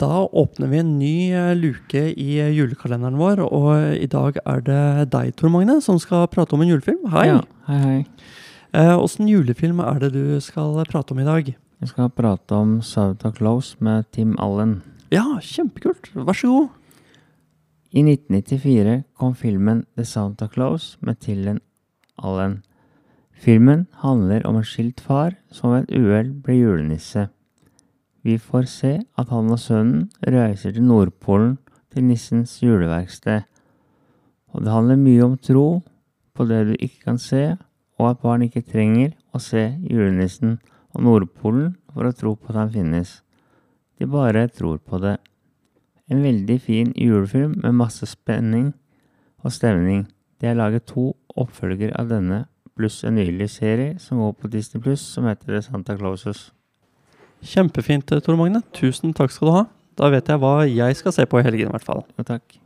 Da åpner vi en ny eh, luke i eh, julekalenderen vår, og i dag er det deg, Tor Magne, som skal prate om en julefilm. Hei! Ja, hei, hei. Eh, julefilm er det du skal prate om i dag? Jeg skal prate om Santa Claus med Tim Allen. Ja, kjempekult. Vær så god. I 1994 kom filmen The Santa Claus med Tillen Allen. Filmen handler om en skilt far som ved et uhell blir julenisse. Vi får se at han og sønnen reiser til Nordpolen til nissens juleverksted. Og det handler mye om tro på det du ikke kan se, og at barn ikke trenger å se julenissen og Nordpolen for å tro på at han finnes. De bare tror på det. En veldig fin julefilm med masse spenning og stemning. Det er laget to oppfølger av denne, pluss en nylig serie som går på Disney Pluss, som heter The Santa Clauses. Kjempefint, Tor Magne. Tusen takk skal du ha. Da vet jeg hva jeg skal se på i helgen, i hvert fall. Takk.